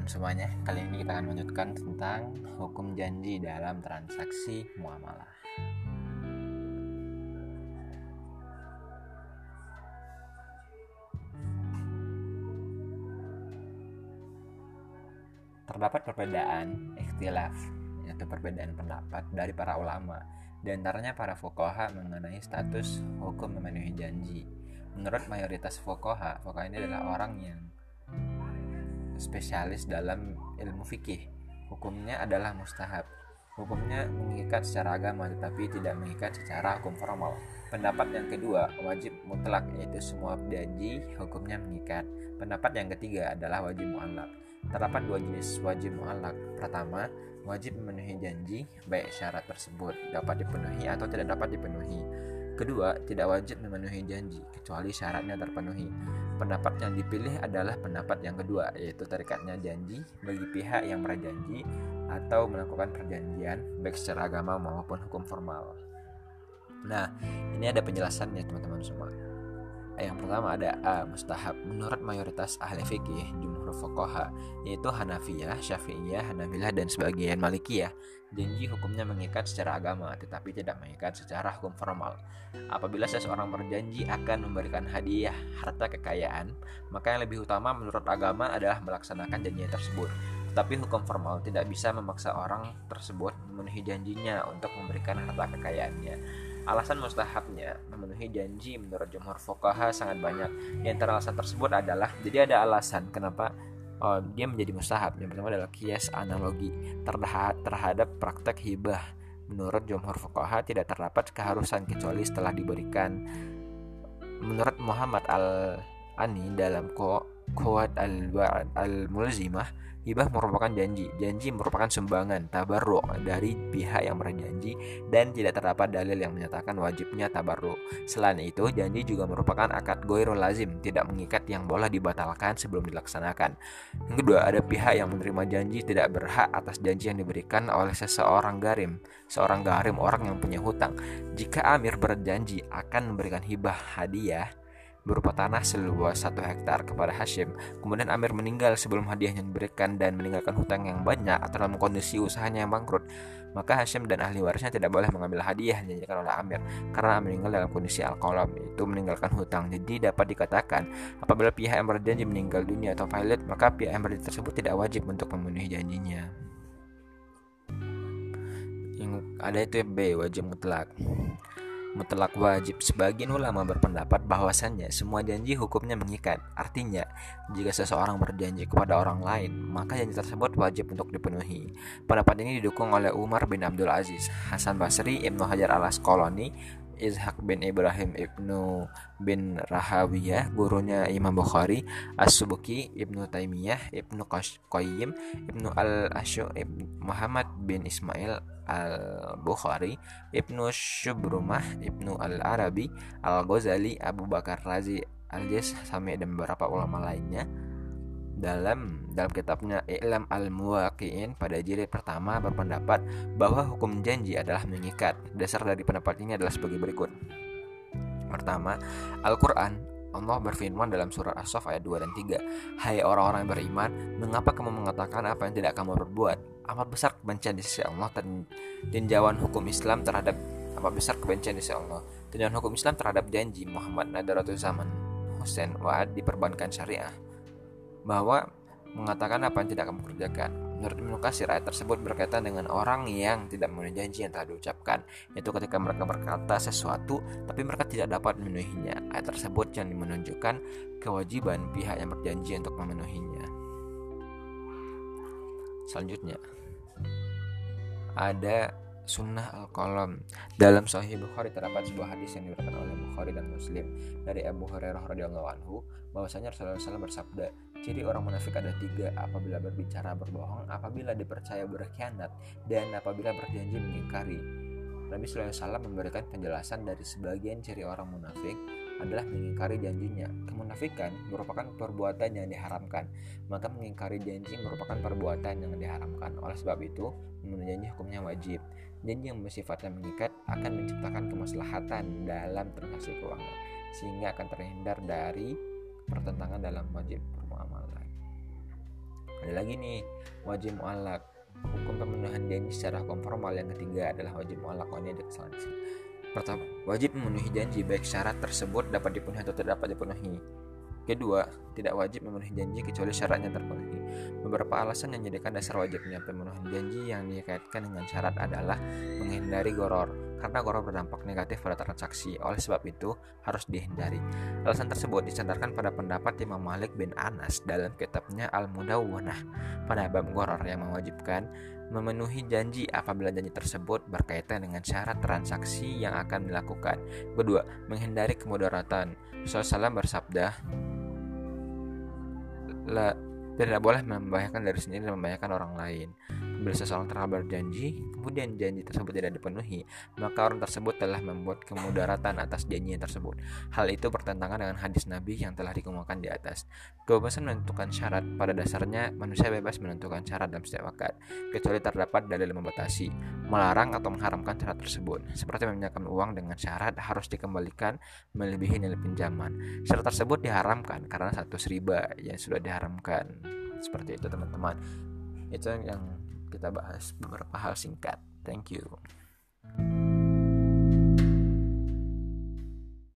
teman-teman semuanya. Kali ini kita akan melanjutkan tentang hukum janji dalam transaksi muamalah. Terdapat perbedaan ikhtilaf, yaitu perbedaan pendapat dari para ulama. Di antaranya para fukoha mengenai status hukum memenuhi janji. Menurut mayoritas fukoha, fukoha ini adalah orang yang spesialis dalam ilmu fikih. Hukumnya adalah mustahab. Hukumnya mengikat secara agama tetapi tidak mengikat secara hukum formal. Pendapat yang kedua, wajib mutlak yaitu semua janji hukumnya mengikat. Pendapat yang ketiga adalah wajib mu'allak. Terdapat dua jenis wajib mu'allak. Pertama, wajib memenuhi janji baik syarat tersebut dapat dipenuhi atau tidak dapat dipenuhi. Kedua, tidak wajib memenuhi janji kecuali syaratnya terpenuhi. Pendapat yang dipilih adalah pendapat yang kedua, yaitu terikatnya janji bagi pihak yang berjanji atau melakukan perjanjian baik secara agama maupun hukum formal. Nah, ini ada penjelasannya teman-teman semua. Yang pertama ada A. Mustahab. Menurut mayoritas ahli fikih Jumhur Fuqaha Yaitu Hanafiyah, Syafi'iyah, Hanabilah, dan sebagian Malikiyah Janji hukumnya mengikat secara agama Tetapi tidak mengikat secara hukum formal. Apabila seseorang berjanji akan memberikan hadiah harta kekayaan Maka yang lebih utama menurut agama adalah melaksanakan janji tersebut. Tetapi hukum formal tidak bisa memaksa orang tersebut memenuhi janjinya untuk memberikan harta kekayaannya Alasan mustahabnya memenuhi janji menurut jumhur fuqaha sangat banyak. Di antara alasan tersebut adalah jadi ada alasan kenapa oh, dia menjadi mustahab. Yang pertama adalah kias analogi terhadap praktek hibah. Menurut jumhur fuqaha tidak terdapat keharusan kecuali setelah diberikan. Menurut Muhammad Al-Ani dalam Kuat Al-Mulzimah Hibah merupakan janji. Janji merupakan sumbangan tabarruk dari pihak yang berjanji dan tidak terdapat dalil yang menyatakan wajibnya tabarruk. Selain itu, janji juga merupakan akad goirul lazim, tidak mengikat yang boleh dibatalkan sebelum dilaksanakan. Yang kedua, ada pihak yang menerima janji tidak berhak atas janji yang diberikan oleh seseorang garim. Seorang garim orang yang punya hutang. Jika Amir berjanji akan memberikan hibah hadiah, berupa tanah seluas satu hektar kepada Hashim. Kemudian Amir meninggal sebelum hadiahnya diberikan dan meninggalkan hutang yang banyak atau dalam kondisi usahanya yang bangkrut. Maka Hashim dan ahli warisnya tidak boleh mengambil hadiah yang dijanjikan oleh Amir karena Amir meninggal dalam kondisi al-qalam itu meninggalkan hutang. Jadi dapat dikatakan apabila pihak yang berjanji meninggal dunia atau pilot maka pihak yang berjanji tersebut tidak wajib untuk memenuhi janjinya. Yang ada itu B wajib mutlak mutlak wajib. Sebagian ulama berpendapat bahwasannya semua janji hukumnya mengikat. Artinya, jika seseorang berjanji kepada orang lain, maka janji tersebut wajib untuk dipenuhi. Pendapat ini didukung oleh Umar bin Abdul Aziz, Hasan Basri, Ibnu Hajar al Asqalani, Ishaq bin Ibrahim ibnu bin Rahawiyah gurunya Imam Bukhari As-Subuki ibnu Taimiyah ibnu Qayyim ibnu Al-Asyu Muhammad bin Ismail Al-Bukhari Ibnu Syubrumah Ibnu Al-Arabi Al-Ghazali Abu Bakar Razi Al-Jas sampai dan beberapa ulama lainnya dalam dalam kitabnya I'lam al-Muwaqi'in pada jilid pertama berpendapat bahwa hukum janji adalah mengikat. Dasar dari pendapat ini adalah sebagai berikut. Pertama, Al-Qur'an Allah berfirman dalam surat As-Saff ayat 2 dan 3 Hai orang-orang yang beriman Mengapa kamu mengatakan apa yang tidak kamu berbuat Amat besar kebencian di sisi Allah dan Tinjauan hukum Islam terhadap Amat besar kebencian di sisi Allah Tinjauan hukum Islam terhadap janji Muhammad Nadaratul Zaman Hussein Wa'ad diperbankan syariah bahwa mengatakan apa yang tidak kamu kerjakan. Menurut Ibnu Katsir ayat tersebut berkaitan dengan orang yang tidak memenuhi janji yang telah diucapkan, yaitu ketika mereka berkata sesuatu tapi mereka tidak dapat memenuhinya. Ayat tersebut yang menunjukkan kewajiban pihak yang berjanji untuk memenuhinya. Selanjutnya ada sunnah al-qalam. Dalam Sahih Bukhari terdapat sebuah hadis yang diberikan oleh Bukhari dan Muslim dari Abu Hurairah radhiyallahu anhu bahwasanya Rasulullah SAW bersabda ciri orang munafik ada tiga apabila berbicara berbohong apabila dipercaya berkhianat dan apabila berjanji mengingkari. Nabi SAW memberikan penjelasan dari sebagian ciri orang munafik adalah mengingkari janjinya. Kemunafikan merupakan perbuatan yang diharamkan, maka mengingkari janji merupakan perbuatan yang diharamkan. Oleh sebab itu, memenuhi janji hukumnya wajib. Janji yang bersifatnya mengikat akan menciptakan kemaslahatan dalam transaksi keuangan, sehingga akan terhindar dari pertentangan dalam wajib permuamalah. ada lagi nih wajib mualak hukum pemenuhan janji secara hukum formal yang ketiga adalah wajib mualak oh, ini pertama wajib memenuhi janji baik syarat tersebut dapat dipenuhi atau tidak dapat dipenuhi Kedua, tidak wajib memenuhi janji kecuali syaratnya terpenuhi. Beberapa alasan yang menjadikan dasar wajibnya pemenuhan janji yang dikaitkan dengan syarat adalah menghindari goror, karena goror berdampak negatif pada transaksi. Oleh sebab itu, harus dihindari. Alasan tersebut disandarkan pada pendapat Imam Malik bin Anas dalam kitabnya Al-Mudawwanah pada bab goror yang mewajibkan memenuhi janji apabila janji tersebut berkaitan dengan syarat transaksi yang akan dilakukan. Kedua, menghindari kemudaratan. Rasulullah bersabda, La, tidak boleh membahayakan dari sendiri dan membahayakan orang lain. Bila seseorang telah berjanji, kemudian janji tersebut tidak dipenuhi, maka orang tersebut telah membuat kemudaratan atas janji tersebut. Hal itu bertentangan dengan hadis Nabi yang telah dikemukakan di atas. Kebebasan menentukan syarat pada dasarnya manusia bebas menentukan syarat dalam setiap waktu, kecuali terdapat dalil membatasi, melarang atau mengharamkan syarat tersebut. Seperti meminjamkan uang dengan syarat harus dikembalikan melebihi nilai pinjaman. Syarat tersebut diharamkan karena satu riba yang sudah diharamkan. Seperti itu teman-teman. Itu yang kita bahas beberapa hal singkat. Thank you.